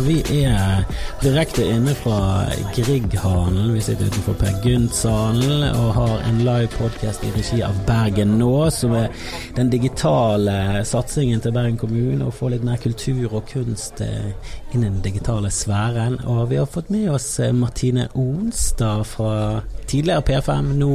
Ja, vi er direkte inne fra Grieghallen. Vi sitter utenfor Per Gynt-salen og har en live podcast i regi av Bergen nå, som er den digitale satsingen til Bergen kommune. Å få litt mer kultur og kunst eh, inn i den digitale sfæren. Og vi har fått med oss eh, Martine Onstad fra tidligere P5, nå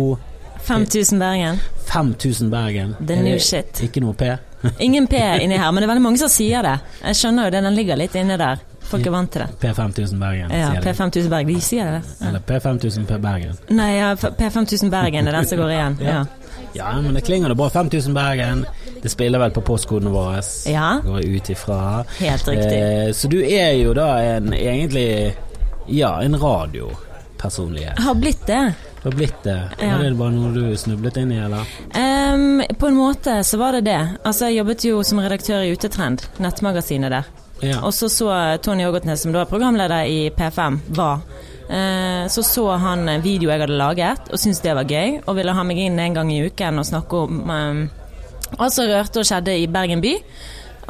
5000 Bergen. 5000 Bergen. The new shit. Ikke noe P? Ingen P inni her, men det er veldig mange som sier det. Jeg skjønner jo det, den ligger litt inne der. Folk er vant til det. P5000 Bergen, Ja, sier de. P5000 Bergen. De sier det. Ja. Eller P5000 P Bergen. Nei, ja, P5000 Bergen er den som går igjen. Ja. Ja, men det klinger det bra. 5000 Bergen. Det spiller vel på postkodene våre. Ja. Går ut ifra. Helt riktig. Eh, så du er jo da en egentlig Ja, en radiopersonlighet. Har blitt det. Du har blitt det. Ja. Var det bare noe du snublet inn i, eller? Um, på en måte så var det det. Altså, jeg jobbet jo som redaktør i Utetrend, nettmagasinet der. Ja. Og så så Tony Ågotnes, som da er programleder i P5, var. Eh, så så han en video jeg hadde laget, og syntes det var gøy, og ville ha meg inn en gang i uken og snakke om eh, alt som rørte og skjedde i Bergen by.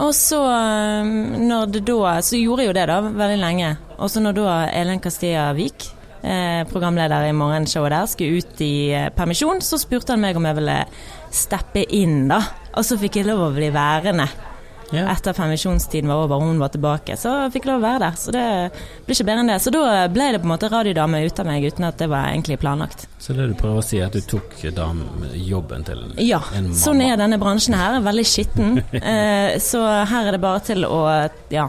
Og så, eh, når det da Så gjorde jeg jo det, da, veldig lenge. Og så når da Elen Castilla Vik, eh, programleder i morgenshowet der, skulle ut i eh, permisjon, så spurte han meg om jeg ville steppe inn, da. Og så fikk jeg lov å bli værende ja. etter permisjonstiden var over og hun var tilbake. Så fikk jeg lov å være der. Så det blir ikke bedre enn det. Så da ble det på en måte radiodame ut av meg, uten at det var egentlig planlagt. Så det du prøver å si, er at du tok jobben til Ja, en mamma? Ja, sånn er denne bransjen her. Veldig skitten. Eh, så her er det bare til å ja,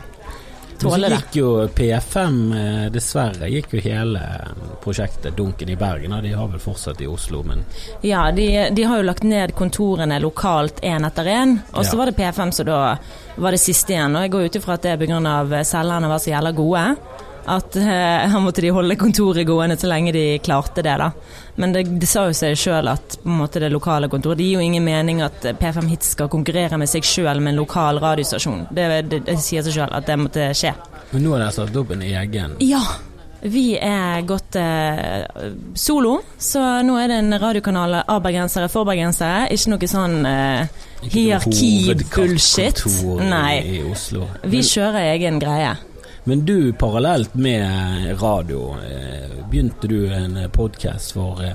tåle det. gikk jo P5, eh, dessverre, gikk jo hele prosjektet Dunken i Bergen. Og de har vel fortsatt i Oslo, men Ja, de, de har jo lagt ned kontorene lokalt én etter én. Og så Ja. var det P5 som da var det siste igjen. Og jeg går ut ifra at det er pga. selgerne var så jævla gode. At eh, her måtte de holde kontoret gående så lenge de klarte det, da. Men det, det sa jo seg sjøl at på en måte det lokale kontoret Det gir jo ingen mening at P5 Hits skal konkurrere med seg sjøl med en lokal radiostasjon. Det, det, det sier seg sjøl at det måtte skje. Men nå har dere satt opp en egen Ja. Vi er gått eh, solo, så nå er det en radiokanal av bergensere for bergensere. Ikke noe sånn eh, hierarki-bullshit. Nei. i Oslo. Vi kjører egen greie. Men du, parallelt med radio, eh, begynte du en podkast for eh,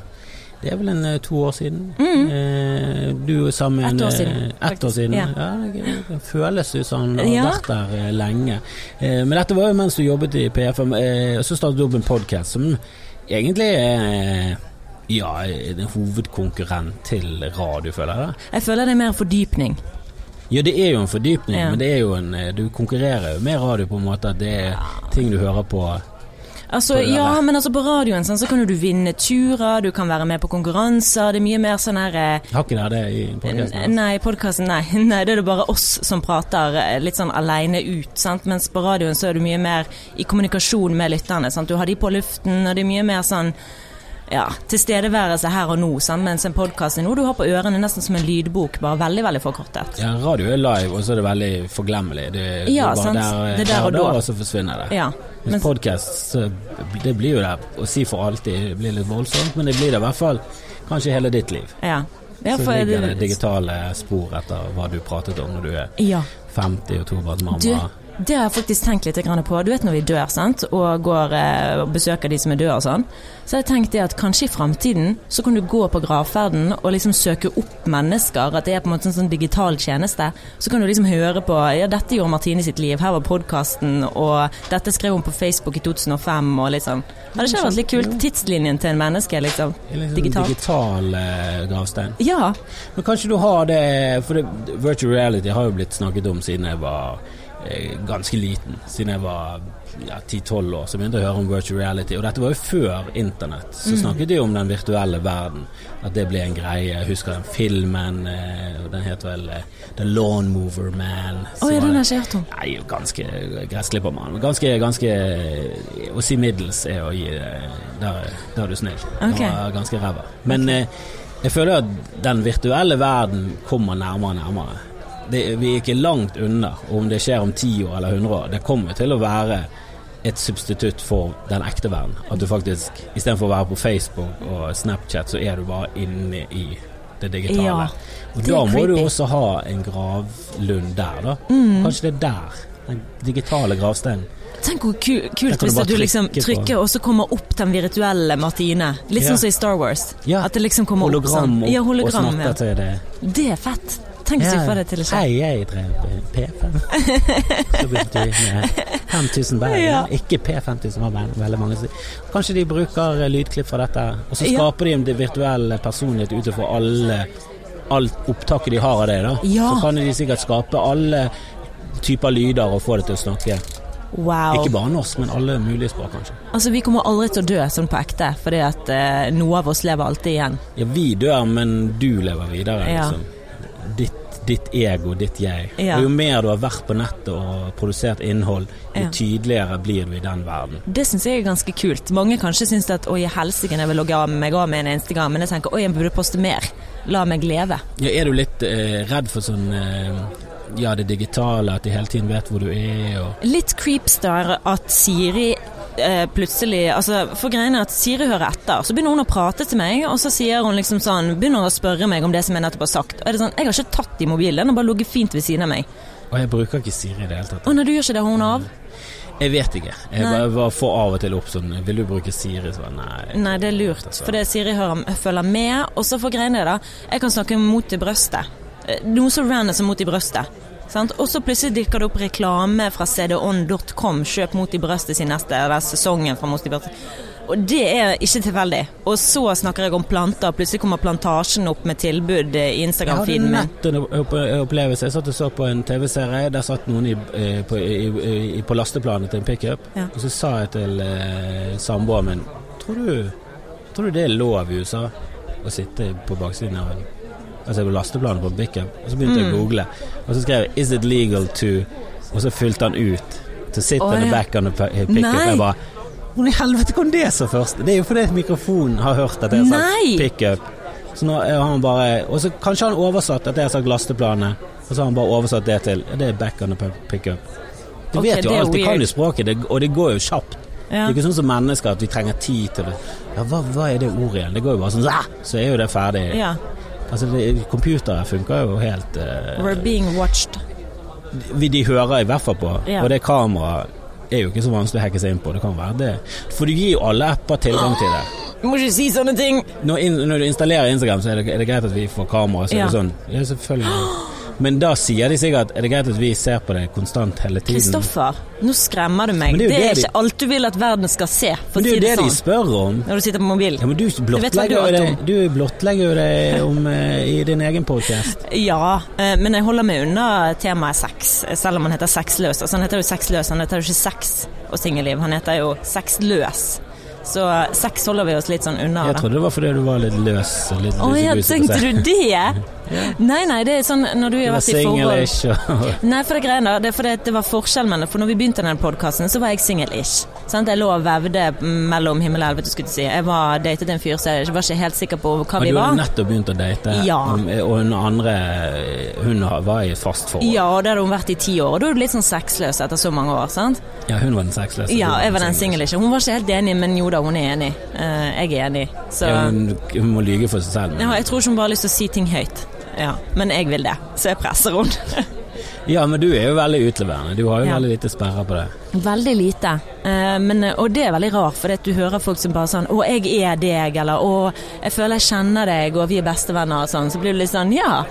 Det er vel en eh, to år siden? Mm. Du sammen Mm. Ett år eh, siden, Et år siden. Ja. Ja. det- føles jo som du har Ja. vært der eh, lenge. Eh, Men dette var jo mens du jobbet i PFM, eh, og så startet du opp en podkast som egentlig er ja, en hovedkonkurrent til radio, føler jeg. Jeg føler det er mer fordypning. Ja, det er jo en fordypning, Ja. men det er jo en eh, Du konkurrerer jo med radio på en måte at det er ting du hører på. Altså, På ja, men altså på radioen sånn, så kan jo du vinne turer, du kan være med på konkurranser. Det er mye mer sånn her eh, Har ikke dere det i podkasten? Nei, podkasten, nei. nei. Det er det bare oss som prater eh, litt sånn aleine ut. Sant? Mens på radioen så er du mye mer i kommunikasjon med lytterne. Sant? Du har de på luften, og det er mye mer sånn ja, tilstedeværelse her og nå. Sant? Mens en podkast er noe du har på ørene, nesten som en lydbok, bare veldig, veldig forkortet. Ja, radio er live, og så er det veldig forglemmelig. Det, Ja, det er bare. Der, Det er der og da. og så forsvinner det. Ja. Mens Men, podkast, så det blir jo det å si for alltid, det blir litt voldsomt, men det blir det i hvert fall kanskje hele ditt liv. ja. Ja, så ligger det digitale spor etter hva du pratet om når du er Ja. 50 og tobarnsmamma. Du, det har jeg faktisk tenkt litt på. Du vet når vi dør sant? og går eh, og besøker de som er døde og sånn. Så har jeg tenkt det at kanskje i framtiden så kan du gå på gravferden og liksom søke opp mennesker. At det er på en måte en sånn digital tjeneste. Så kan du liksom høre på Ja, dette gjorde Martine sitt liv. Her var podkasten. Og dette skrev hun på Facebook i 2005. Og sånn. Hadde ikke det vært litt kult? Tidslinjen til en menneske, liksom. Liksom Digitalt. Digital eh, gravstein. Ja. Men kanskje du har det For det, virtual reality har jo blitt snakket om siden jeg var ganske liten. Siden jeg var ja, 10-12 år, så begynte jeg å høre om virtual reality. Og dette var jo før internett. Så snakket de om den virtuelle verden. At det ble en greie. Jeg husker den filmen. Eh, den het vel eh, The Lawnmover Man. Å som ja, den har jeg hørt om. Nei, ganske gressklippermann. Ganske, ganske eh, Å si middels er å gi eh, Der, der er du snill. Okay. Var ganske ræva. Men okay. jeg føler at den virtuelle verden kommer nærmere og nærmere. Det, vi er ikke langt unna, om det skjer om 10 år eller 100 år, det kommer til å være et substitutt for den ekte verden. At du faktisk, istedenfor å være på Facebook og Snapchat, så er du bare inne i det digitale. Ja, og det da er må du også ha en gravlund der, da. Mm. Kanskje det er der Den digitale gravsteinen. Tenk hvor ku kult hvis du du liksom trykker, og så kommer opp den virtuelle Martine. Litt Ja. sånn som i Star Wars. Ja. At det liksom kommer opp sånn. og, Ja, og snakker til det. Det er fett. Tenk hvis vi får det til å skje. Hei, jeg drev P5. Så begynte vi med 5000 Bergen. Ja. Ikke P5000 var veldig, veldig mange. Kanskje de bruker eh, lydklipp fra dette, og så Ja. skaper de en virtuell personlighet ut ifra alle alt opptaket de har av det. da. Ja. Så kan de sikkert skape alle typer lyder og få det til å snakke. Wow. Ikke bare norsk, men alle mulige språk, kanskje. Altså, vi kommer aldri til å dø sånn på ekte, fordi at eh, noe av oss lever alltid igjen. Ja, vi dør, men du lever videre. Ja. Liksom. Ditt, ditt ego, ditt jeg. Ja. Og jo mer du har vært på nettet og produsert innhold, jo Ja. tydeligere blir du i den verden. Det syns jeg er ganske kult. Mange kanskje syns at oi, helsike, jeg vil logge av meg av med en eneste gang, men jeg tenker oi, jeg burde poste mer. La meg leve. Ja, er du litt eh, redd for sånn eh, ja, det digitale, at de hele tiden vet hvor du er og Litt creepstar at Siri eh, plutselig altså, For greiene er at Siri hører etter. Så begynner hun å prate til meg, og så sier hun liksom sånn Begynner å spørre meg om det som jeg nettopp har sagt. Og er det sånn, Jeg har ikke tatt i mobilen, den har bare ligget fint ved siden av meg. Og jeg bruker ikke Siri i det hele tatt. Å nei, du gjør ikke det, har hun av? Jeg vet ikke. Jeg Nei. bare, får av og til opp sånn Vil du bruke Siri? Så nei. Nei, det er lurt. For det Siri hører, følger med. Og så for greiene da, jeg kan snakke mot i brøstet. Eh, Noe så random som mot i brøstet. Og så plutselig dykker det opp reklame fra cdon.com. Kjøp Mot i brøstet sin neste eller sesongen fra Mot i brøstet. Og det er ikke tilfeldig. Og så snakker jeg om planter, plutselig kommer Plantasjen opp med tilbud eh, i Instagram-feeden min. nett en opplevelse. Jeg satt og så på en TV-serie. Der satt noen i, eh, på, i, på lasteplanet til en pickup. Ja. Og så sa jeg til eh, samboeren min tror du, tror du det er lov i USA å sitte på baksiden av en Altså på lasteplanet på pickup? Og så begynte jeg å Mm. google. Og så skrev jeg 'Is it legal to' Og så fylte han ut 'To sit Å, on the ja. back on the pickup'. Jeg bare Hvordan i helvete kom det så først? Det er jo fordi mikrofonen har hørt at jeg har sagt pickup. Så nå har han bare Og så kanskje han oversatt at jeg har sagt lasteplanet, og så har han bare oversatt det til ja, Det er back on the pi- pickup. Du okay, vet jo alt, du kan jo språket, det, og det går jo kjapt. Ja. Det er ikke sånn som mennesker at vi trenger tid til det. Ja, hva, hva er det ordet igjen? Det går jo bare sånn Så er jo det ferdig. Ja. Altså, Computere funker jo helt uh, We're being watched. vi De hører i hvert fall på. yeah. Og det kameraet er jo ikke så vanskelig å hacke seg inn på. Det kan være det. For du gir jo alle apper tilgang til det. Du må ikke si sånne ting! Når, når du installerer Instagram, så er det, er det greit at vi får kamera. Så er det sånn, ja selvfølgelig Men da sier de sikkert Er det greit at vi ser på det konstant hele tiden? Kristoffer, nå skremmer du meg. Det Det er jo er, de- ikke alt du vil at verden skal se, Men det er jo det det de sånn. spør om. Når du sitter på mobil. Ja, men du blottlegger jo det, blottlegger det om, eh, i din egen podcast. Ja, eh, men jeg holder meg unna temaet sex, selv om han heter Sexløs. Altså, han heter jo Sexløs, han heter jo ikke Sex og singelliv, han heter jo Sexløs. Så sex holder vi oss litt sånn unna. Jeg trodde det var fordi du var litt løs. Litt, Litt Å ja, tenkte du det? Nei, nei, det er sånn når du Du har vært i forhold single-ish og Nei, for det greiene det fordi at det var forskjell mellom For når vi begynte denne podkasten, så var jeg singel-ish. Sant? Jeg lå og vevde mellom himmel og helvete, skulle jeg si. Jeg var datet en fyr, så jeg var ikke helt sikker på hva vi var. Men du hadde nettopp begynt å date, Ja. og og hun andre Hun var i fast forhold. Ja, og det hadde hun vært i ti år. Og da er du litt sånn sexløs etter så mange år, sant? Ja, hun var den sexløse. Ja, jeg var den single. single-ish. Hun var ikke helt enig, men jo da, hun er enig. Eh, jeg er enig. Så Ja, hun, hun må lyge for seg selv. ja, jeg tror ikke hun bare har lyst til å si ting høyt. Ja, Men jeg vil det, så jeg presser henne. ja, men du er jo veldig utleverende. Du har jo Ja. veldig lite sperrer på det. Veldig lite. Eh, men, og det er veldig rart, for du hører folk som bare sånn 'Å, jeg er deg', eller 'Å, jeg føler jeg kjenner deg', og 'vi er bestevenner', og sånn. Så blir du litt sånn Ja.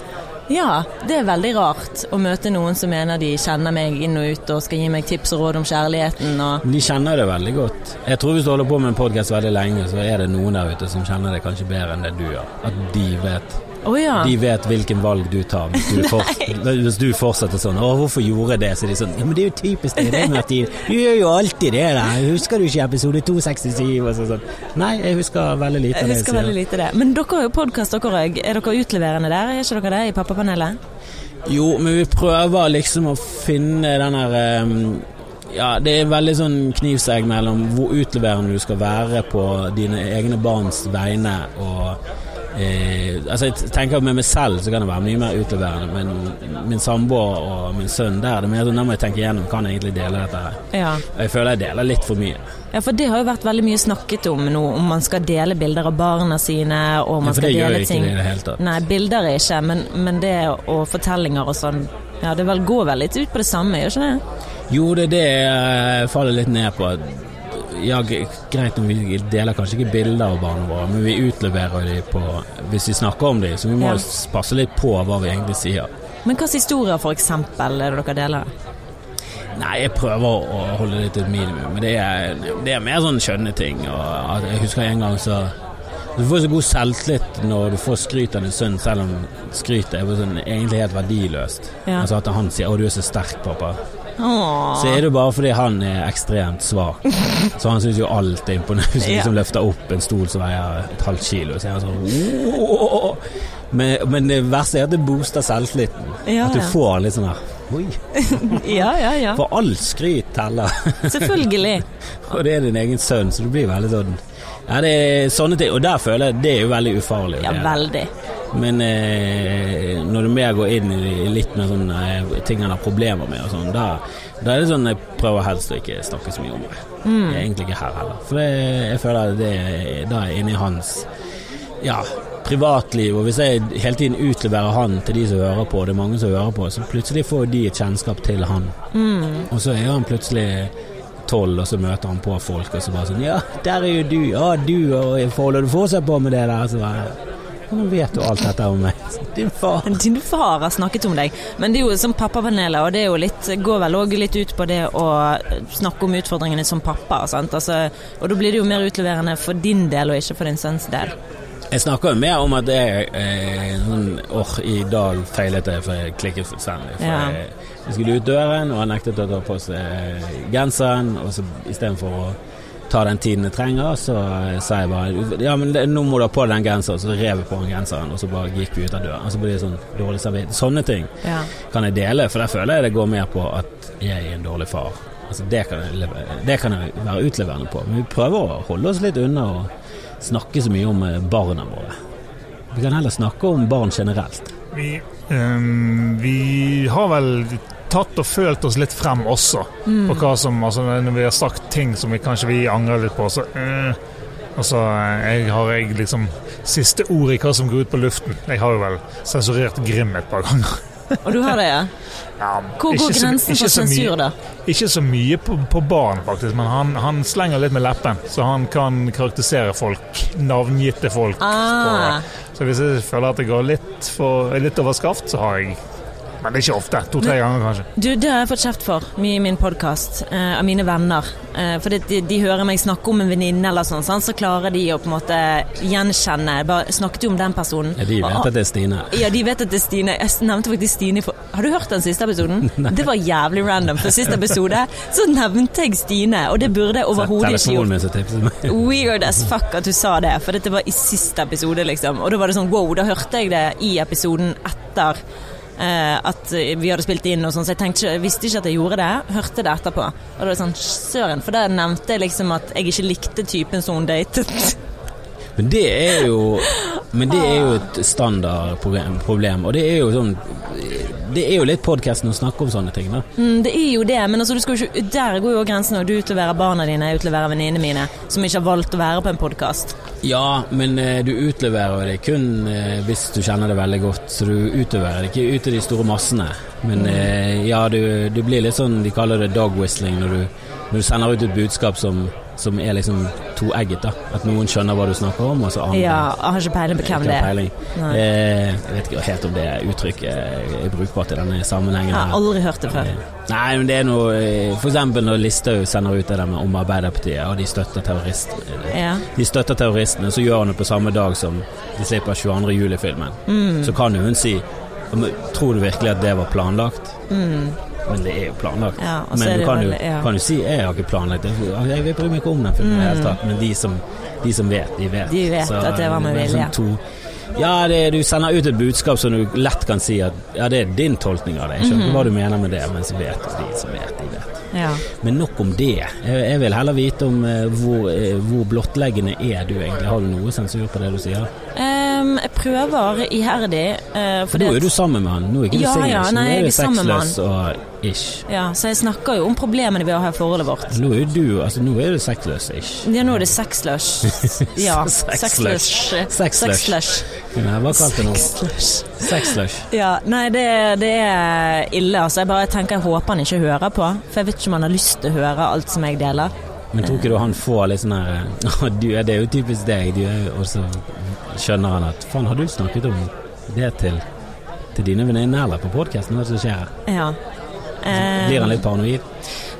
Ja, det er veldig rart å møte noen som mener de kjenner meg inn og ut og skal gi meg tips og råd om kjærligheten og De kjenner det veldig godt. Jeg tror hvis du holder på med en podkast veldig lenge, så er det noen der ute som kjenner det kanskje bedre enn det du gjør. At de vet Å ja. De vet hvilken valg du tar hvis du, hvis du fortsetter sånn 'Å, hvorfor gjorde jeg det?' Så de sånn 'Ja, men det er jo typisk deg, det, Martin. Du gjør jo alltid det, da. Husker du ikke episode 267?' Og så sånn. Nei, jeg husker veldig lite Jeg av det husker veldig lite det. Men dere har jo podkast, dere òg. Er dere utleverende der? Er ikke dere det i Pappapanelet? Jo, men vi prøver liksom å finne den her um, Ja, det er veldig sånn knivsegg mellom hvor utleverende du skal være på dine egne barns vegne og eh, Altså, jeg tenker med meg selv så kan det være mye mer utleverende, men min samboer og min sønn der, det er mer sånn, Da må jeg tenke igjennom, kan jeg egentlig dele dette her? Ja. Og jeg føler jeg deler litt for mye. ja, for det har jo vært veldig mye snakket om nå, om man skal dele bilder av barna sine, og Ja, man for skal det gjør dele jeg ikke ting i det hele tatt. Nei, bilder er ikke, men, men det og fortellinger og sånn Ja, det vel går vel litt ut på det samme, gjør ikke det? Jo, det er det jeg faller litt ned på. Ja, greit om vi deler kanskje ikke bilder av barna våre, men vi utleverer dem på Hvis vi snakker om dem, så vi må Ja. passe litt på hva vi egentlig sier. Men hvilke historier eksempel er det dere deler? Nei, jeg prøver å holde det til et minimum, men det er, det er mer sånn skjønne ting. Og jeg husker en gang så Du får så god selvtillit når du får skryt av din sønn, selv om skrytet er sånn, egentlig helt verdiløst. Ja. Altså at han sier 'Å, du er så sterk, pappa'. Åh. Så er det bare fordi han er ekstremt svak. Så han syns jo alt er imponerende. Ja. liksom løfter opp en stol som veier et halvt kilo, så er han sånn men, men det verste er at det booster selvtilliten. Ja, at du får litt sånn her Oi. Ja, ja, ja. For all skryt teller. Selvfølgelig. og det er din egen sønn, så du blir veldig sånn Ja, det er sånne ting. Og der føler jeg det er jo veldig ufarlig. Ja, veldig. Men eh, når du mer går inn i litt mer sånn eh, ting han har problemer med og sånn, da, da er det sånn jeg prøver helst å ikke snakke så mye om det. Mm. Jeg er egentlig ikke her heller. For det, jeg føler at det da er inni hans ja, privatliv. Og hvis jeg hele tiden utleverer han til de som hører på, det er mange som hører på, så plutselig får de et kjennskap til han. Mm. Og så er han plutselig tolv, og så møter han på folk, og så bare sånn Ja, der er jo du. Ja, du, og holder du fortsatt på med det der? Så bare «Ja, Nå vet du alt dette om meg. Din far. Din far har snakket om deg, men det er jo som pappapanelet, og det er jo litt, går vel òg litt ut på det å snakke om utfordringene som pappa. Sant? Altså, og da blir det jo mer utleverende for din del, og ikke for din sønns del. Jeg snakker jo mer om at jeg eh, sånn, Åh, i dag feilet jeg, for jeg klikket fullstendig. For Ja. jeg, jeg skulle ut døren, og han nektet å ta på seg genseren. Og så istedenfor å ta den tiden jeg trenger, så eh, sa jeg bare Ja, men det, nå må du ha på deg den genseren. Så rev jeg på den genseren, og så bare gikk vi ut av døren. Og så blir det sånn dårlig samvittighet. Sånne ting Ja. kan jeg dele, for der føler jeg det går mer på at jeg er en dårlig far. Altså, det, kan jeg, leve- det kan jeg være utleverende på. Men vi prøver å holde oss litt unna å snakke så mye om eh, barna våre. Vi kan heller snakke om barn generelt. Vi, um, vi har vel tatt og følt oss litt frem også. På hva som, altså Når vi har sagt ting som vi kanskje vi angrer litt på, så øh, Altså, jeg har jeg liksom siste ord i hva som går ut på luften. Jeg har jo vel sensurert Grim et par ganger. Og du har det, ja? Ja, Hvor går grensen for sensur, da? Ikke så mye på, på barn, faktisk, men han, han slenger litt med leppen. Så han kan karakterisere folk, navngitte folk. Ah. på- Så hvis jeg føler at det går litt, for, litt over skaft, så har jeg Men det er ikke ofte. To-tre ganger, kanskje. Du, det har jeg fått kjeft for mye i min podkast eh, av mine venner. Eh, for de, de hører meg snakke om en venninne eller sånn, sånn, så klarer de å på en måte gjenkjenne bare, Snakket jo om den personen? Ja, de vet Og- at det er Stine. Ja, de vet at det er Stine. Jeg nevnte faktisk Stine for Har du hørt den siste episoden? Det var jævlig random. For siste episode så nevnte jeg Stine, og det burde jeg overhodet ikke Telefonen gjort. min som tipset meg. Weird as fuck at du sa det, for dette var i siste episode, liksom. Og da var det sånn wow, da hørte jeg det i episoden etter at vi hadde spilt inn og sånn, så jeg tenkte, jeg visste ikke at jeg gjorde det. Hørte det etterpå. Og da var det sånn søren, for da nevnte jeg liksom at jeg ikke likte typen som hun datet. Men det er jo Men det er jo et standardproblem, og det er jo sånn Det er jo litt podkasten å snakke om sånne ting, da. Mm, det er jo det, men altså, ikke, der går jo grensen når du utleverer barna dine, jeg utleverer venninnene mine, som ikke har valgt å være på en podkast. Ja, men eh, du utleverer det kun eh, hvis du kjenner det veldig godt, så du utleverer det ikke ut til de store massene. Men eh, ja, du, du blir litt sånn, de kaller det dog whistling, når du, når du sender ut et budskap som, som er liksom toegget, da. At noen skjønner hva du snakker om, og så andre Ja, har ikke peiling på hvem det er. Eh, jeg vet ikke helt om det uttrykket er brukbart i denne sammenhengen. Jeg har aldri hørt det før. Nei, men det er noe F.eks. For eksempel når Listhaug sender ut det der med om Arbeiderpartiet, og de støtter terroristene. Ja. De støtter terroristene, så gjør hun det på samme dag som de slipper 22. juli-filmen. Mm. Så kan jo hun si Tror du virkelig at det var planlagt? Men det er jo planlagt. Mm. Ja, men du kan, jo, veldig- ja. kan jo si 'jeg har ikke planlagt det'. Jeg vil bry meg ikke om den filmen i det hele tatt. Men de som, de som vet, de vet. Mm. De vet at det var med vilje. sånn ja, det, du sender ut et budskap som du lett kan si at ja, det er din tolkning av det. Jeg skjønner mm -hmm. hva du mener med det, men så vet de som vet, de vet. Ja. Men nok om det. Jeg, jeg vil heller vite om uh, hvor, uh, hvor blottleggende er du egentlig. Har du noe sensur på det du sier? Eh, Ehm, jeg prøver iherdig. Uh, For nå er du sammen med han, nå er ikke du Ja, singel. ja, nei, nå er du sexless og ish. Ja, så jeg snakker jo om problemene vi har i forholdet vårt. Nå er du altså nå er du sexless ish. Ja, nå er det sexless. Ja, Sexless. Hva Sexlush. du det. Sexlush. Ja, nei, det, det er ille, altså. Jeg bare tenker jeg håper han ikke hører på. For jeg vet ikke om han har lyst til å høre alt som jeg deler. Men tror ikke du han får litt sånn her du, Det er jo typisk deg, er Og så skjønner han at Faen, har du snakket om det til, til dine venninner eller på podkasten? Hva er det som skjer? her? Ja. Eh, Blir han litt paranoid?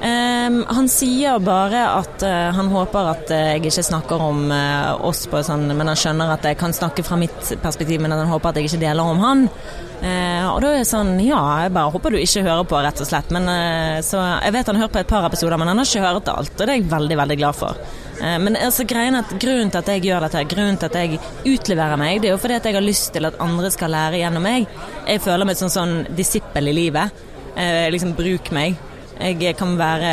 Ehm, han sier bare at uh, han håper at uh, jeg ikke snakker om uh, oss på sånn Men han skjønner at jeg kan snakke fra mitt perspektiv, men han håper at jeg ikke deler om han. Eh, og da er det sånn Ja, jeg bare håper du ikke hører på, rett og slett. Men så Jeg vet han har hørt på et par episoder, men han har ikke hørt alt, og det er jeg veldig, veldig glad for. Eh, men altså, greien at grunnen til at jeg gjør dette, grunnen til at jeg utleverer meg, det er jo fordi at jeg har lyst til at andre skal lære gjennom meg. Jeg føler meg som sånn disippel i livet. Eh, liksom, bruk meg. Jeg kan være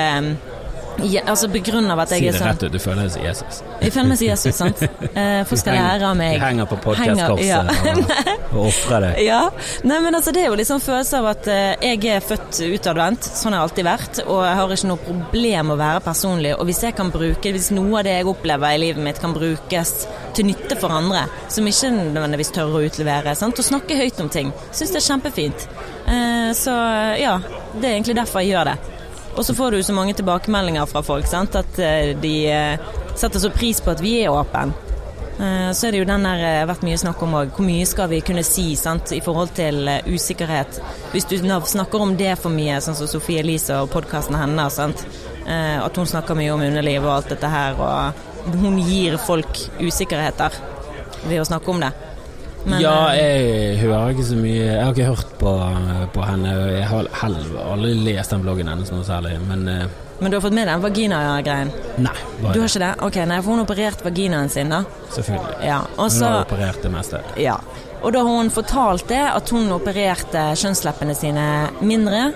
ja, altså av at jeg er sånn rett ut, du føler deg som Jesus. Jeg føler meg som Jesus, sant. Eh, folk skal lære av meg. Du henger på podkastkorset ja. og, og ofrer deg. Ja. Nei, men altså, det er jo liksom følelse av at eh, jeg er født utadvendt. Sånn har jeg alltid vært. Og jeg har ikke noe problem å være personlig. Og hvis jeg kan bruke, hvis noe av det jeg opplever i livet mitt kan brukes til nytte for andre, som ikke nødvendigvis tør å utlevere, sant? og snakke høyt om ting, syns det er kjempefint. Eh, så ja, det er egentlig derfor jeg gjør det. Og så får du så mange tilbakemeldinger fra folk, sant? at eh, de eh, setter så pris på at vi er åpne. Eh, Så er det jo den der vært mye snakk om òg. Hvor mye skal vi kunne si sant, i forhold til usikkerhet? Hvis du snakker om det for mye, sånn som Sofie Elise og podkasten hennes. At hun snakker mye om underliv og alt dette her, og hun gir folk usikkerheter ved å snakke om det. Men, ja, eh, jeg hører ikke så mye Jeg har ikke hørt på, på henne. Jeg har heller aldri lest den bloggen hennes noe særlig, men eh, men du har fått med den vagina-greien? nei. Bare Du har ikke det? Ok, nei, for hun har operert vaginaen sin, da. Selvfølgelig. Ja, Også, Hun har operert det meste. Ja. Og da har hun fortalt det, at hun opererte kjønnsleppene sine mindre.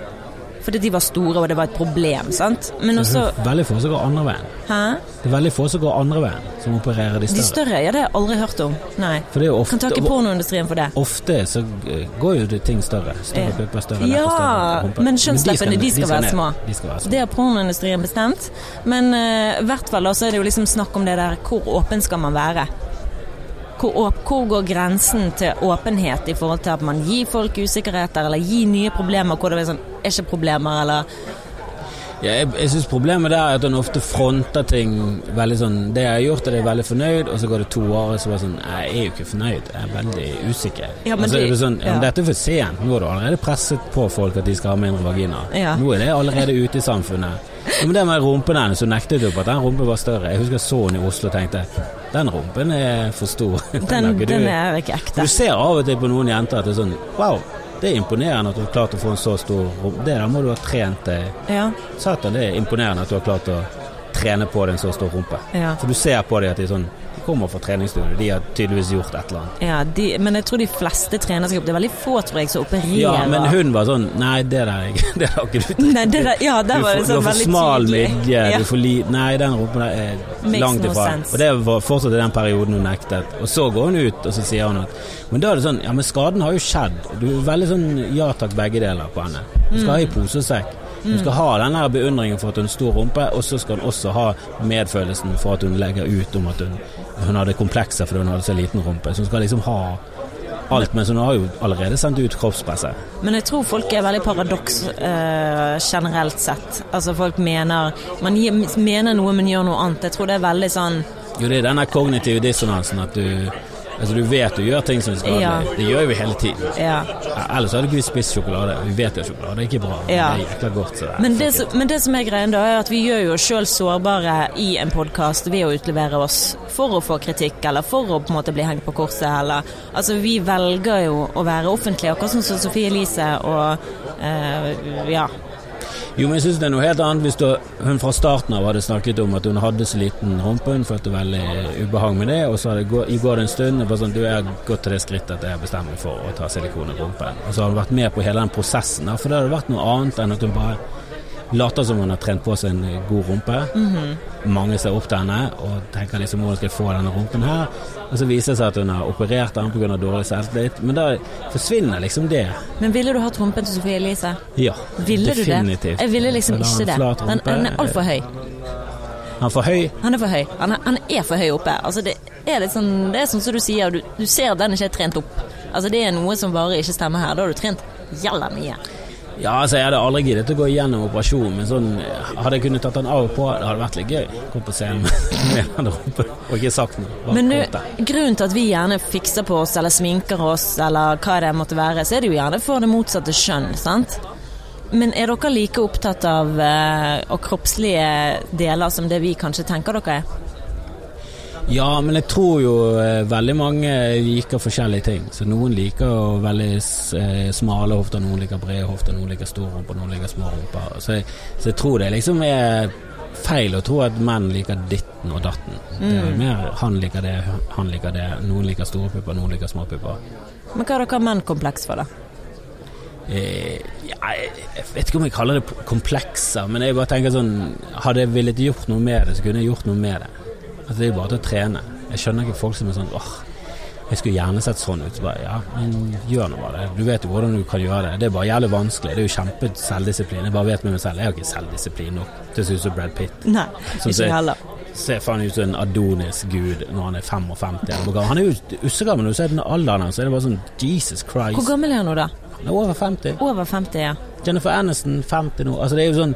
Fordi de var store, og det var et problem, sant. Men også Det er veldig få som går andre veien. Hæ? Det er veldig få som går andre veien, som opererer de større. De større. Ja, det har jeg aldri hørt om. Nei. For det er jo ofte, Kan takke pornoindustrien for det. ofte så eh, går jo det ting større. Større pupper, større Ja, lepper, større men kjønnsleppene, de små. De skal være små. Det har pornoindustrien bestemt. Men i i hvert fall så er det jo liksom snakk om det der hvor åpen skal man være? Hvor, hvor går grensen til åpenhet i forhold til at man gir folk usikkerheter, eller gir nye problemer hvor det er sånn Er ikke problemer, eller Ja, jeg jeg syns problemet der er at en ofte fronter ting veldig sånn Det jeg har gjort, er jeg veldig fornøyd, og så går det to år, og så bare sånn jeg er jo ikke fornøyd, jeg er veldig usikker. Ja, men altså, så det- det sånn ja. Dette er for sent. Nå har du allerede presset på folk at de skal ha mindre vagina. Ja. Nå er det allerede ute i samfunnet. Ja, men det med rumpen hennes, så nektet du på at den rumpen var større. Jeg husker jeg så henne i Oslo og tenkte den rumpen er for stor. Den, ikke du- den er ikke ekte. du ser av og til på noen jenter at det er sånn Wow, det er imponerende at du har klart å få en så stor rumpe. Det der må du ha trent deg Ja, Satan, det er imponerende at du har klart å trene på deg en så stor rumpe. ja. For du ser på dem at de er sånn kommer fra treningsstudio, de har tydeligvis gjort et eller annet. ja de, men jeg tror de fleste trener seg opp. Det er veldig få, tror jeg, som opererer. Ja, men hun var sånn Nei, det der er- det har ikke du Nei, det der, ja, der var det sånn veldig tydelig. du har for smal midje, Ja. du får li... Nei, den rumpen der er Makes langt ifra. No Og det var fortsatt i den perioden hun nektet. Og så går hun ut, og så sier hun at Men da er det sånn Ja, men skaden har jo skjedd. Du er veldig sånn ja takk, begge deler på henne. Du skal ha Mm. i pose og sekk. Hun skal ha den beundringen for at hun har stor rumpe, og så skal hun også ha medfølelsen for at hun legger ut om at hun, hun hadde komplekser fordi hun hadde så liten rumpe. Så hun skal liksom ha alt, men hun har jo allerede sendt ut kroppspresset. Men jeg tror folk er veldig paradoks eh, generelt sett. Altså folk mener Man gir, mener noe, men gjør noe annet. Jeg tror det er veldig sånn Jo, det er denne kognitive dissonansen at du Altså, du vet du gjør ting som er skadelig. Ja. Det gjør vi hele tiden. Ja. Ellers hadde ikke vi spist sjokolade. Vi vet jo at sjokolade er ikke bra. men Ja. Det er jækla godt. Så det Men det, som- men det som er greien da, er at vi gjør jo oss sjøl sårbare i en podkast ved å utlevere oss for å få kritikk, eller for å på en måte bli hengt på korset, eller Altså, vi velger jo å være offentlige, akkurat som Sofie Elise og eh, Ja. Jo, men jeg syns det er noe helt annet hvis du, hun fra starten av hadde snakket om at hun hadde så liten rumpe, hun følte veldig ubehag med det, og så hadde gå, går det en stund og bare sånn Du, har gått til det skrittet at jeg bestemmer meg for å ta silikon i rumpen. Og så har hun vært med på hele den prosessen, for det hadde vært noe annet enn at hun bare later som hun har trent på seg en god rumpe. Mange ser opp til henne og tenker liksom hvordan skal jeg få denne rumpen her? Og så viser det seg at hun har operert den pga. dårlig selvtillit. Men da forsvinner liksom det. Men ville du hatt rumpen til Sofie Elise? Ja, Ville du det? definitivt. Jeg ville liksom ikke det. Den, den er altfor høy. Han er for høy. Han er for høy. Han er, han er for høy oppe. Altså det er litt sånn Det er sånn som du sier, du, du ser at den ikke er trent opp. Altså det er noe som bare ikke stemmer her. Da har du trent jævla mye. Ja, altså jeg hadde aldri giddet å gå igjennom operasjonen, men sånn Hadde jeg kunnet tatt den av og på, det hadde vært litt gøy. Gå på scenen og ikke sagt noe. Men du, grunnen til at vi gjerne fikser på oss eller sminker oss eller hva det måtte være, så er det jo gjerne for det motsatte skjønn, sant? Men er dere like opptatt av uh, kroppslige deler som det vi kanskje tenker dere er? Ja, men jeg tror jo eh, veldig mange liker forskjellige ting. Så noen liker veldig eh, smale hofter, noen liker brede hofter, noen liker store rumper, noen liker små rumper. Så så jeg tror det liksom er feil å tro at menn liker ditten og datten. Det er jo mer han liker det, han liker det. Noen liker store pupper, noen liker små pupper. Men hva har dere menn kompleks for, da? Eh, ja, jeg vet ikke om jeg kaller det komplekser, men jeg bare tenker sånn Hadde jeg villet gjort noe med det, så kunne jeg gjort noe med det. Altså, det er jo bare til å trene. Jeg skjønner ikke folk som er sånn åh, jeg skulle gjerne sett sånn ut. Så bare, ja, men gjør nå bare det. Du vet jo hvordan du kan gjøre det. Det er bare jævlig vanskelig. Det er jo kjempe selvdisiplin. Jeg bare vet med meg selv, jeg har ikke selvdisiplin nok til å se ut som Brad Pitt. Nei, ikke ser- heller. Ser faen ut som en Adonis-gud når han er 55. eller hvor gammel. Han er jo ussegammel, du ser den alderen hans, så er det bare sånn Jesus Christ. Hvor gammel er han nå, da? Han er over 50. Over 50, ja. Jennifer Aniston 50 nå. Altså det er jo sånn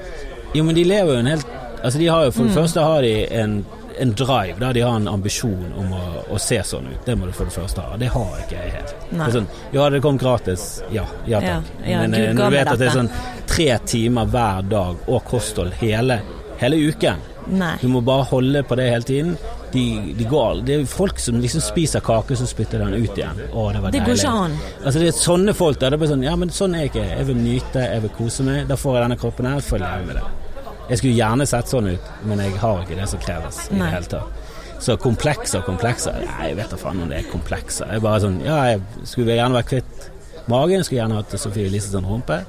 Jo, men de lever jo en helt Altså de har jo For Mm. det første har de en, en drive der de har en ambisjon om å, å se sånn ut. Det må du for det første ha. Det har ikke jeg helt. Sånn, ja, det kommet gratis, ja, ja takk. Ja, ja, men eh, du vet at det er sånn tre timer hver dag og kosthold hele, hele uken Nei. Du må bare holde på det hele tiden. De, de går, det er folk som liksom spiser kake, så spytter den ut igjen. Å, det var Det går ikke an. Altså det er sånne folk der det blir sånn Ja, men sånn er jeg ikke. Jeg vil nyte, jeg vil kose meg. Da får jeg denne kroppen her, får jeg leve med det. Jeg skulle gjerne sett sånn ut, men jeg har ikke det som kreves i Nei. det hele tatt. Så komplekser og komplekser Nei, jeg vet da faen om det er komplekser. Jeg bare sånn Ja, jeg skulle gjerne vært kvitt magen, skulle gjerne hatt Sofie Elise sånn rumpe.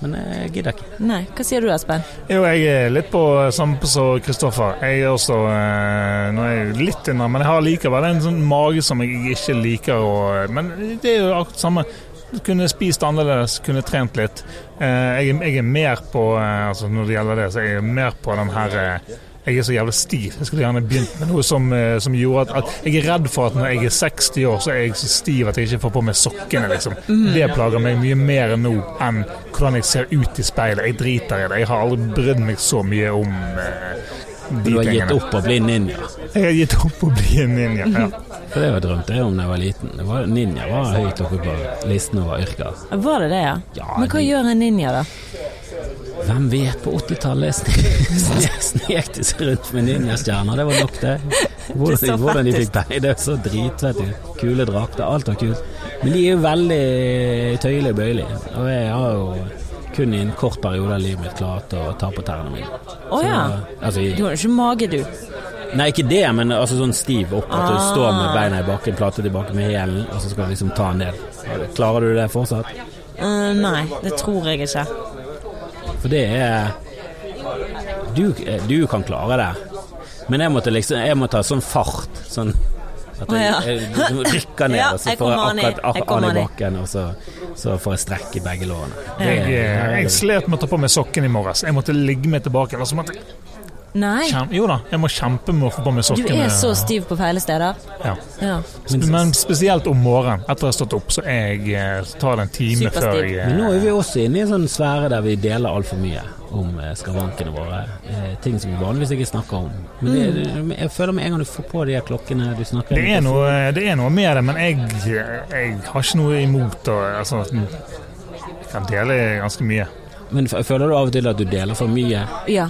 Men jeg gidder ikke. Nei. Hva sier du, Espen? Jo, jeg er litt på samme som Kristoffer. Jeg er også eh, Nå er jeg litt innan, men jeg har likevel en sånn mage som jeg ikke liker å Men det er jo akkurat samme. Kunne spist annerledes, kunne trent litt. Eh, jeg, er- jeg er mer på eh, altså Når det gjelder det, så er jeg mer på den her eh, jeg er så jævlig stiv. Jeg skulle gjerne begynt med noe som, som gjorde at, at Jeg er redd for at når jeg er 60 år, så er jeg så stiv at jeg ikke får på meg sokkene. liksom. Det plager meg mye mer nå enn hvordan jeg ser ut i speilet. Jeg driter i det. Jeg har aldri brydd meg så mye om eh, Du har gitt opp å bli ninja. Jeg har gitt opp å bli en ninja. Ja. For det var drømte jeg om da jeg var liten. Det var, ninja var høyt oppe på listen over yrker. Var det det, ja? Ja, Men hva de- gjør en ninja, da? Hvem vet, på 80-tallet snek de seg rundt med ninjastjerner. Det var nok, det. Det Hvordan, så hvordan de fikk penger. Det er så dritfett ut. Kule drakter, alt var kult. Men de er jo veldig tøyelige og bøyelige. Og jeg har jo kun i en kort periode av livet mitt klart å ta på tærne mine. Å ja. altså, Du har jo ikke mage, du. nei, ikke det, men altså sånn stiv opp. At du Ah. står med beina i bakken, plate tilbake med hælen, og så skal du liksom ta den ned. Klarer du det fortsatt? Uh, nei, det tror jeg ikke. For det er Du, du kan klare det. Men jeg måtte liksom Jeg måtte ta sånn fart. Sånn at jeg, jeg rykker ned, Ja, og så får jeg akkurat Jeg an i bakken, og så, så får jeg strekk i begge lårene. Jeg, jeg slet med å ta på meg sokken i morges. Jeg måtte ligge meg tilbake. Altså, måtte, Nei. kjem, jo da, jeg må kjempe med å få på meg Du er så stiv på feile steder. Ja. Ja. Men spesielt om morgenen, etter å ha stått opp, så jeg eh, tar det en time Superstiv. før jeg Men nå er eh, vi også inne i en sånn sfære der vi deler altfor mye om eh, skavankene våre. Eh, ting som vi vanligvis ikke snakker om. Men det, det, jeg føler med en gang du får på de her klokkene du snakker det er, noe, det er noe med det, men jeg, jeg har ikke noe imot å altså, Jeg kan dele ganske mye. Men føler du av og til at du deler for mye, Ja.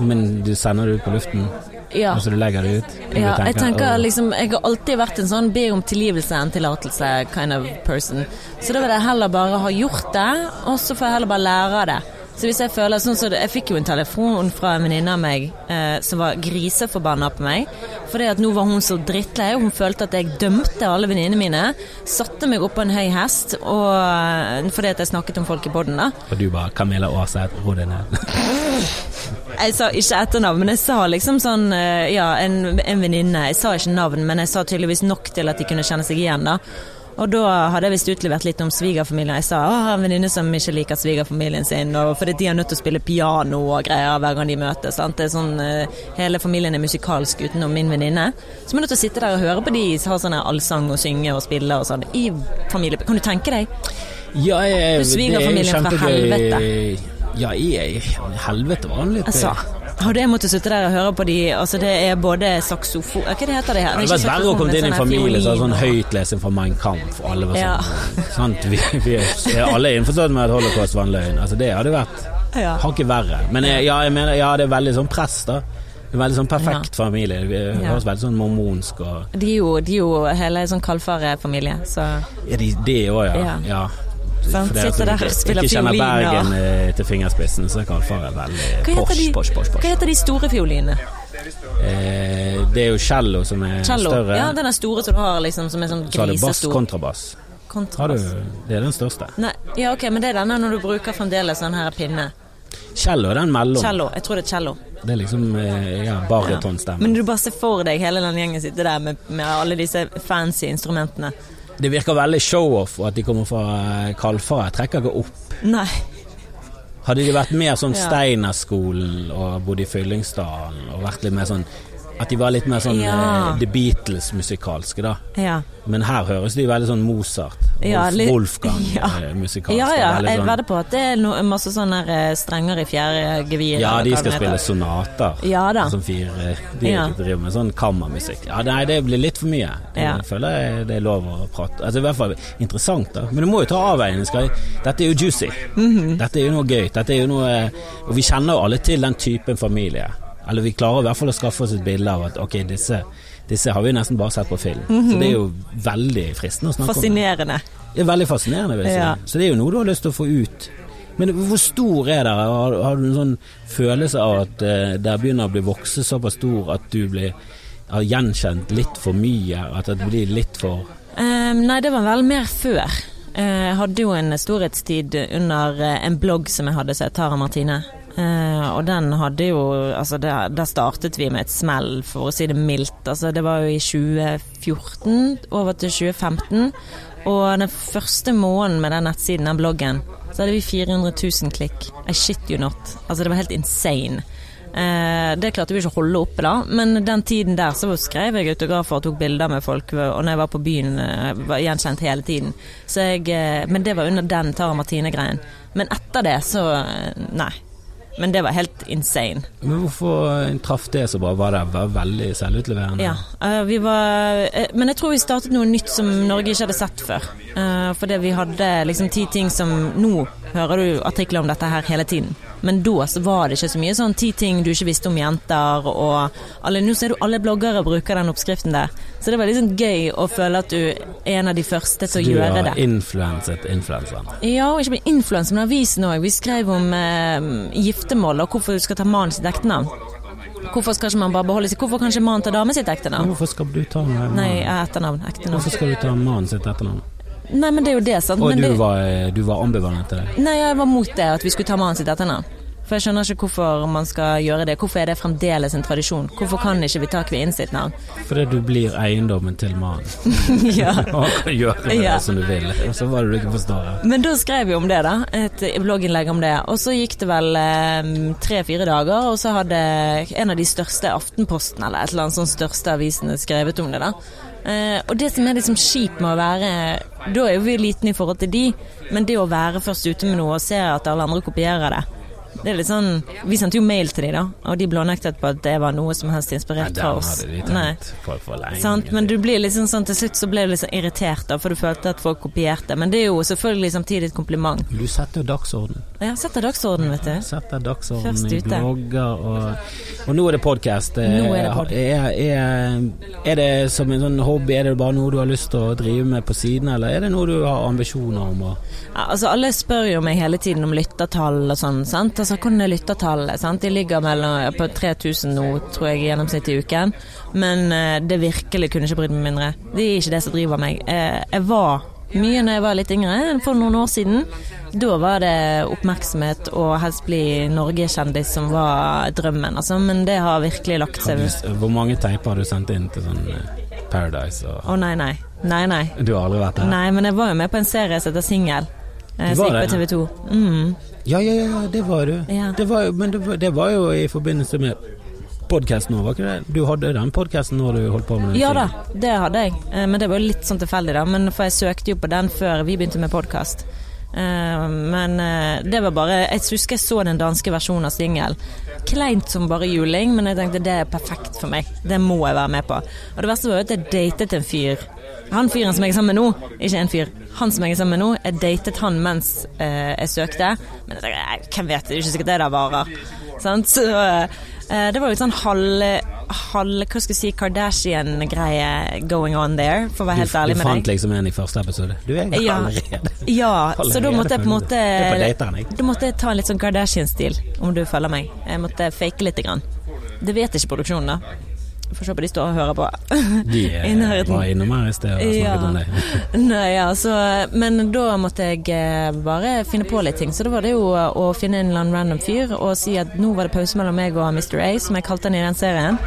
Men du sender det ut på luften? ja. Altså du legger det ut? Ja, tenker, jeg tenker «Åh, liksom Jeg har alltid vært en sånn be om tilgivelse enn tillatelse kind of person. Så da vil jeg heller bare ha gjort det, og så får jeg heller bare lære av det. Så hvis jeg føler sånn så Jeg fikk jo en telefon fra en venninne av meg eh, som var griseforbanna på meg. Fordi at nå var hun så drittlei, og hun følte at jeg dømte alle venninnene mine. Satte meg opp på en høy hest og, eh, fordi at jeg snakket om folk i poden, da. Og du bare Camilla Aarseth, ro deg ned. Jeg sa ikke etternavn, men jeg sa liksom sånn eh, Ja, en, en venninne. Jeg sa ikke navn, men jeg sa tydeligvis nok til at de kunne kjenne seg igjen, da. Og da hadde jeg visst utlevert litt om svigerfamilien. Jeg sa å, jeg har en venninne som ikke liker svigerfamilien sin, og fordi de er nødt til å spille piano og greier hver gang de møtes. Sant? Det er sånn, eh, hele familien er musikalsk utenom min venninne. Så vi er nødt til å sitte der og høre på de har sånn her allsang og synge og spille og sånn i familie. Kan du tenke deg? Ja, jeg, Du er svigerfamilien fra helvete. Ja, jeg, helvete var han litt Altså, hadde jeg måttet sitte der og høre på de Altså, det er både saksofon Hva det heter det her? Det hadde vært verre å komme inn i en familie som har sånn høytlesing fra Mein Kampf, alle var Ja. sånn sant? Vi, vi er, alle innforstått med at holocaust var en løgn. Altså, det hadde vært Ja. hakket verre. Men jeg, ja, jeg mener, ja, det er veldig sånn press, da. Veldig sånn perfekt familie. Det Ja. høres veldig sånn mormonsk og De er jo, de er jo hele sånn kaldfarefamilie, så Ja, de, det òg, ja. Ja. Ja. Sant, For sitter der spiller ikke kjenner Bergen eh, til fingerspissen, så er Kalfaret veldig posh, posh, posh. hva heter de store fiolinene? Eh, det er jo cello som er Cello. større. Ja, den er store som du har, liksom, som er sånn så har du bass, kontrabass. kontrabass. Har du, det er den største. Nei, ja, ok, men det er denne når du bruker fremdeles sånn her pinne. Cello er den mellom. Cello. Jeg tror det er cello. Det er liksom eh, ja, barytonstemme. Men du bare ser for deg hele den gjengen sitte der med, med alle disse fancy instrumentene. Det virker veldig show-off, at de kommer fra eh, Kalfaret trekker ikke opp. Nei. Hadde de vært mer sånn Ja. Steinerskolen og bodd i Fyllingsdalen og vært litt mer sånn At de var litt mer sånn Ja. eh, The Beatles-musikalske, da. Ja. Men her høres de veldig sånn Mozart, Ja. Wolfgang-musikalske. Ja ja, Sånn. jeg vedder på at det er no, masse sånne eh, strenger i fjerde gevir. Ja, de skal spille sonater. Ja da. Som fire, de driver med sånn kammermusikk. Ja, nei, det blir litt for mye. Jeg føler jeg det er lov å prate Altså i hvert fall interessant, da. Men du må jo ta avveiningen. Dette er jo juicy. Mhm. Dette er jo noe gøy. Dette er jo noe Og vi kjenner jo alle til den typen familie. Eller vi klarer i hvert fall å skaffe oss et bilde av at ok, disse, disse har vi nesten bare sett på film. Så det er jo veldig fristende å snakke om. det. Fascinerende. Det er veldig fascinerende, vil jeg si. Ja. Så det er jo noe du har lyst til å få ut. Men hvor stor er dere? Har, har du en sånn følelse av at uh, dere begynner å bli vokse såpass stor at du blir har gjenkjent litt for mye? At det blir litt for um, nei, det var vel mer før. Eh, Jeg hadde jo en storhetstid under eh, en blogg som jeg hadde, som het Tara Martine. Eh, og den hadde jo Altså, der startet vi med et smell, for å si det mildt. Altså, det var jo i 2014 over til 2015. Og den første måneden med den nettsiden, den bloggen, så hadde vi 400 000 klikk. I shit you not. Altså, det var helt insane. Eh, det klarte vi ikke å holde oppe, da, men den tiden der så skrev jeg autografer og tok bilder med folk. Og når jeg var på byen, jeg var gjenkjent hele tiden. Så jeg, eh, men det var under den Tara Martine-greien. Men etter det så eh, Nei. Men det var helt insane. Men hvorfor eh, traff det så bra? Var det var veldig selvutleverende? Ja. eh, vi var eh, Men jeg tror vi startet noe nytt som Norge ikke hadde sett før. Fordi vi hadde liksom ti ting som Nå hører du artikler om dette her hele tiden. Men da så var det ikke så mye sånn ti ting du ikke visste om jenter, og alle, nå ser du alle bloggere bruker den oppskriften der. Så det var liksom gøy å føle at du er en av de første til å gjøre det. Du har influenset influenseren. Ja, og ikke bare influenser, men avisen òg. Vi skrev om eh, giftermål og hvorfor du skal ta mannen sitt ektenavn. Hvorfor skal ikke man bare beholde sitt Hvorfor kan ikke mannen ta damen sitt ektenavn? Hvorfor skal du ta med Nei, etternavn. Ektenavn. Hvorfor skal du ta mannen sitt etternavn? Nei, men det er jo det, sant. Og Men du det, var, eh, du var ambivalent til det? nei, jeg var mot det, at vi skulle ta mannen sitt etternavn. For jeg skjønner ikke hvorfor man skal gjøre det. Hvorfor er det fremdeles en tradisjon? Hvorfor kan ikke vi ta kvinnen sitt navn? Fordi du blir eiendommen til mannen. ja. Og kan gjøre med Ja. det som du vil. Og så var det du ikke forstår. Men da skrev vi om det, da. Et blogginnlegg om det. Og så gikk det vel tre-fire dager, og så hadde en av de største Aftenposten, eller et eller annet sånn største avisene, skrevet om det, da. Uh, og det som er liksom kjipt med å være Da er jo vi liten i forhold til de, men det å være først ute med noe og se at alle andre kopierer det Det er litt sånn Vi sendte jo mail til de da, og de blånektet på at det var noe som helst inspirert fra oss. Nei. for, for lenge. Sant? Men du blir liksom sånn til slutt så ble du sånn irritert, da, for du følte at folk kopierte. Men det er jo selvfølgelig samtidig et kompliment. Du setter jo dagsorden. Ja, setter dagsorden, vet du. Setter dagsorden Først i ute. blogger og Og nå er det podkast. Er Er, er, er det som en sånn hobby, er det bare noe du har lyst til å drive med på siden, eller er det noe du har ambisjoner om Og... Ja, altså Alle spør jo meg hele tiden om lyttertall og sånn. sant? Altså Hvordan er lyttertallet? sant? De ligger mellom, på 3000 nå, tror jeg, i gjennomsnitt i uken. Men eh, det virkelig kunne ikke brydd meg mindre. Det er ikke det som driver meg. Eh, jeg var mye når jeg var litt yngre, for noen år siden. Da var det oppmerksomhet og helst bli norgeskjendis som var drømmen, altså. Men det har virkelig lagt seg Hvor mange teiper har du sendt inn til sånn eh, Paradise og Å nei, nei. Nei, nei. Du har aldri vært der? Nei, men jeg var jo med på en serie som heter Singel. Eh, Du som var gikk på TV 2. Mm. Ja, ja, ja, det var du. Ja. Det var, men det var, det var jo i forbindelse med podkasten nå, var ikke det? Du hadde den podkasten når du holdt på med den? Ja da, det hadde jeg. Eh, Men det var jo litt sånn tilfeldig, da. Men for jeg søkte jo på den før vi begynte med podkast. Men eh, det var bare Jeg husker jeg så den danske versjonen av singel. Kleint som bare juling, men jeg tenkte det er perfekt for meg. Det må jeg være med på. Og det verste var jo at jeg datet en fyr. Han fyren som jeg er sammen med nå, ikke en fyr. Han som jeg er sammen med nå, jeg datet han mens eh, jeg søkte. Men jeg tenkte, hvem vet, det er ikke sikkert det der varer. Sant? Så eh, det var et sånn halv, halv hva skal jeg si, Kardashian-greie going on there, for å være helt ærlig med deg. du fant liksom en i første episode. Du er Ja. allerede Ja, så da måtte jeg på en måte på. Da måtte jeg ta en litt sånn Kardashian-stil, om du følger meg. Jeg måtte fake lite grann. Det vet ikke produksjonen, da. Får se på de står og hører på. De er, var innom her i sted og snakket Ja. om deg. Nei, ja, så, men da måtte jeg eh, bare finne på litt ting. Så da var det jo å finne en eller annen random fyr og si at nå var det pause mellom meg og Mr. A, som jeg kalte han i den serien.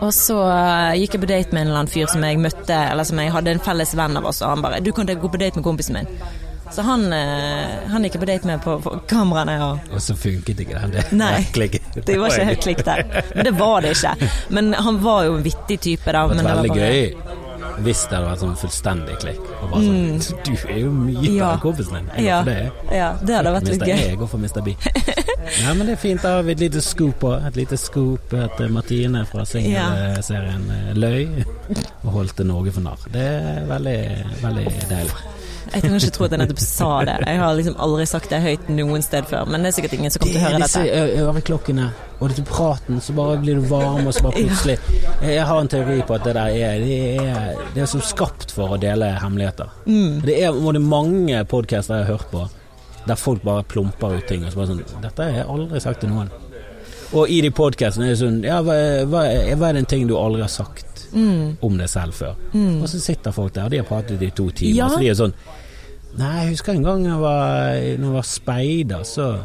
Og så eh, gikk jeg på date med en eller annen fyr som jeg møtte, eller som jeg hadde en felles venn av oss, og han bare 'Du kan gå på date med kompisen min'. Så han, eh, han gikk på date med på, på kameraene. og Og så funket ikke den. Det, Nei. Det var ikke helt klikk der. Men det var det ikke. Men han var jo en vittig type, da. Det Men veldig det var gøy hvis det hadde vært sånn fullstendig klikk. Og bare sånn, Du er jo mye bedre Mm. Ja. kompisen din. Jeg Ja, går for det. ja, det hadde vært litt gøy. Jeg går for Mr. B. Ja, men det er fint. Da har vi et lite scoop òg. Et lite scoop at eh, Martine fra singelserien ja. løy og holdt Norge for narr. Det er veldig, veldig deilig. Jeg kan ikke tro at jeg nettopp sa det. Jeg har liksom aldri sagt det høyt noen sted før. Men det er sikkert ingen som kommer til å høre disse dette. øreklokkene og dette praten, så bare blir du varm, og så bare plutselig Jeg har en teori på at det der er Det er, det er som skapt for å dele hemmeligheter. Mm. Det er både mange podcaster jeg har hørt på der folk bare plumper ut ting og så bare sånn Dette har jeg aldri sagt til noen. Og i de podkastene er det sånn Ja, hva, hva, hva er den ting du aldri har sagt Mm. om det selv før? Og så sitter folk der, og de har pratet i to timer, Ja. så de er sånn Nei, jeg husker en gang jeg var, når jeg var speider, så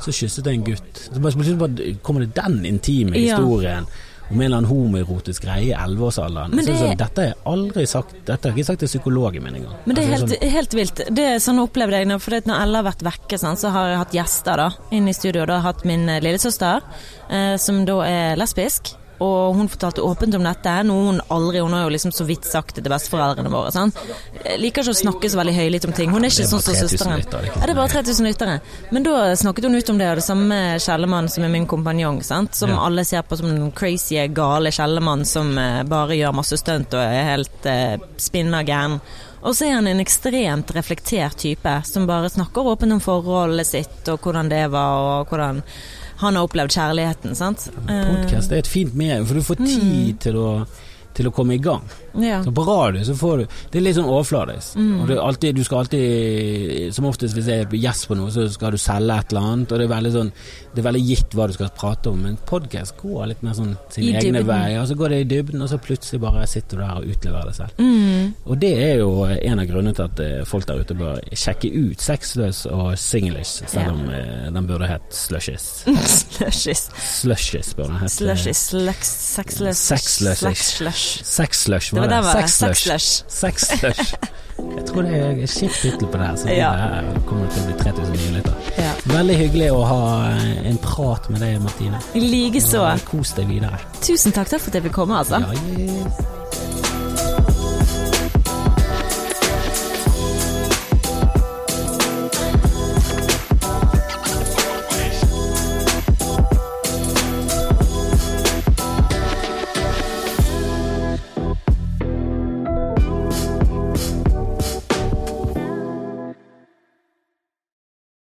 så kysset jeg en gutt. Så plutselig bare kommer det den intime Ja. historien om en eller annen homoerotisk greie i elleveårsalderen. Så det- sånn, Dette har jeg aldri sagt Dette har jeg ikke sagt til psykologen min engang. Men det er helt, helt, helt vilt. Det er sånn opplevde jeg det. for når Elle har vært vekke, sånn, så har jeg hatt gjester da, inn i studio. Da har jeg hatt min eh, lillesøster, eh, som da er lesbisk. Og hun fortalte åpent om dette, noe hun aldri Hun har jo liksom så vidt sagt det til besteforeldrene våre. Sant? Liker ikke å snakke så veldig høylytt om ting. Hun er ikke sånn som søsteren. er Ja, det er bare sånn. 3000 lyttere. Men da snakket hun ut om det, og det samme Kjellemann som er min kompanjong, sant? som Ja. alle ser på som den crazy, gale Kjellemann som eh, bare gjør masse stunt og er helt eh, spinna gæren. Og så er han en ekstremt reflektert type, som bare snakker åpent om forholdet sitt, og hvordan det var, og hvordan han har opplevd kjærligheten, sant. Podcast er et fint medium, for du får tid til å til å komme i gang. Ja. Så på radio så får du Det er litt sånn overfladisk. Mm. Og alltid, du skal alltid Som oftest hvis jeg er gjest på noe, så skal du selge et eller annet, og det er veldig sånn Det er veldig gitt hva du skal prate om, men podkast går litt mer sånn sine I egne veier, og så går det i dybden, og så plutselig bare sitter du der og utleverer det selv. Mm. Og det er jo en av grunnene til at eh, folk der ute bør sjekke ut Sexløs og Singlish, selv om ja. den burde hett Slushies. Slushies. Slushies burde den hett. Slushies. Lex- Sexless. Sexless. Sexlush Det var det. Sexlush. Sexlush. Jeg tror det er kjip tittel på det her, så Ja. det kommer til å bli 3000 nye lytter. Ja. Veldig hyggelig å ha eh, en prat med deg, Martine. Likeså. Kos deg videre. Tusen takk, for at jeg fikk komme, altså. Ja, yeah.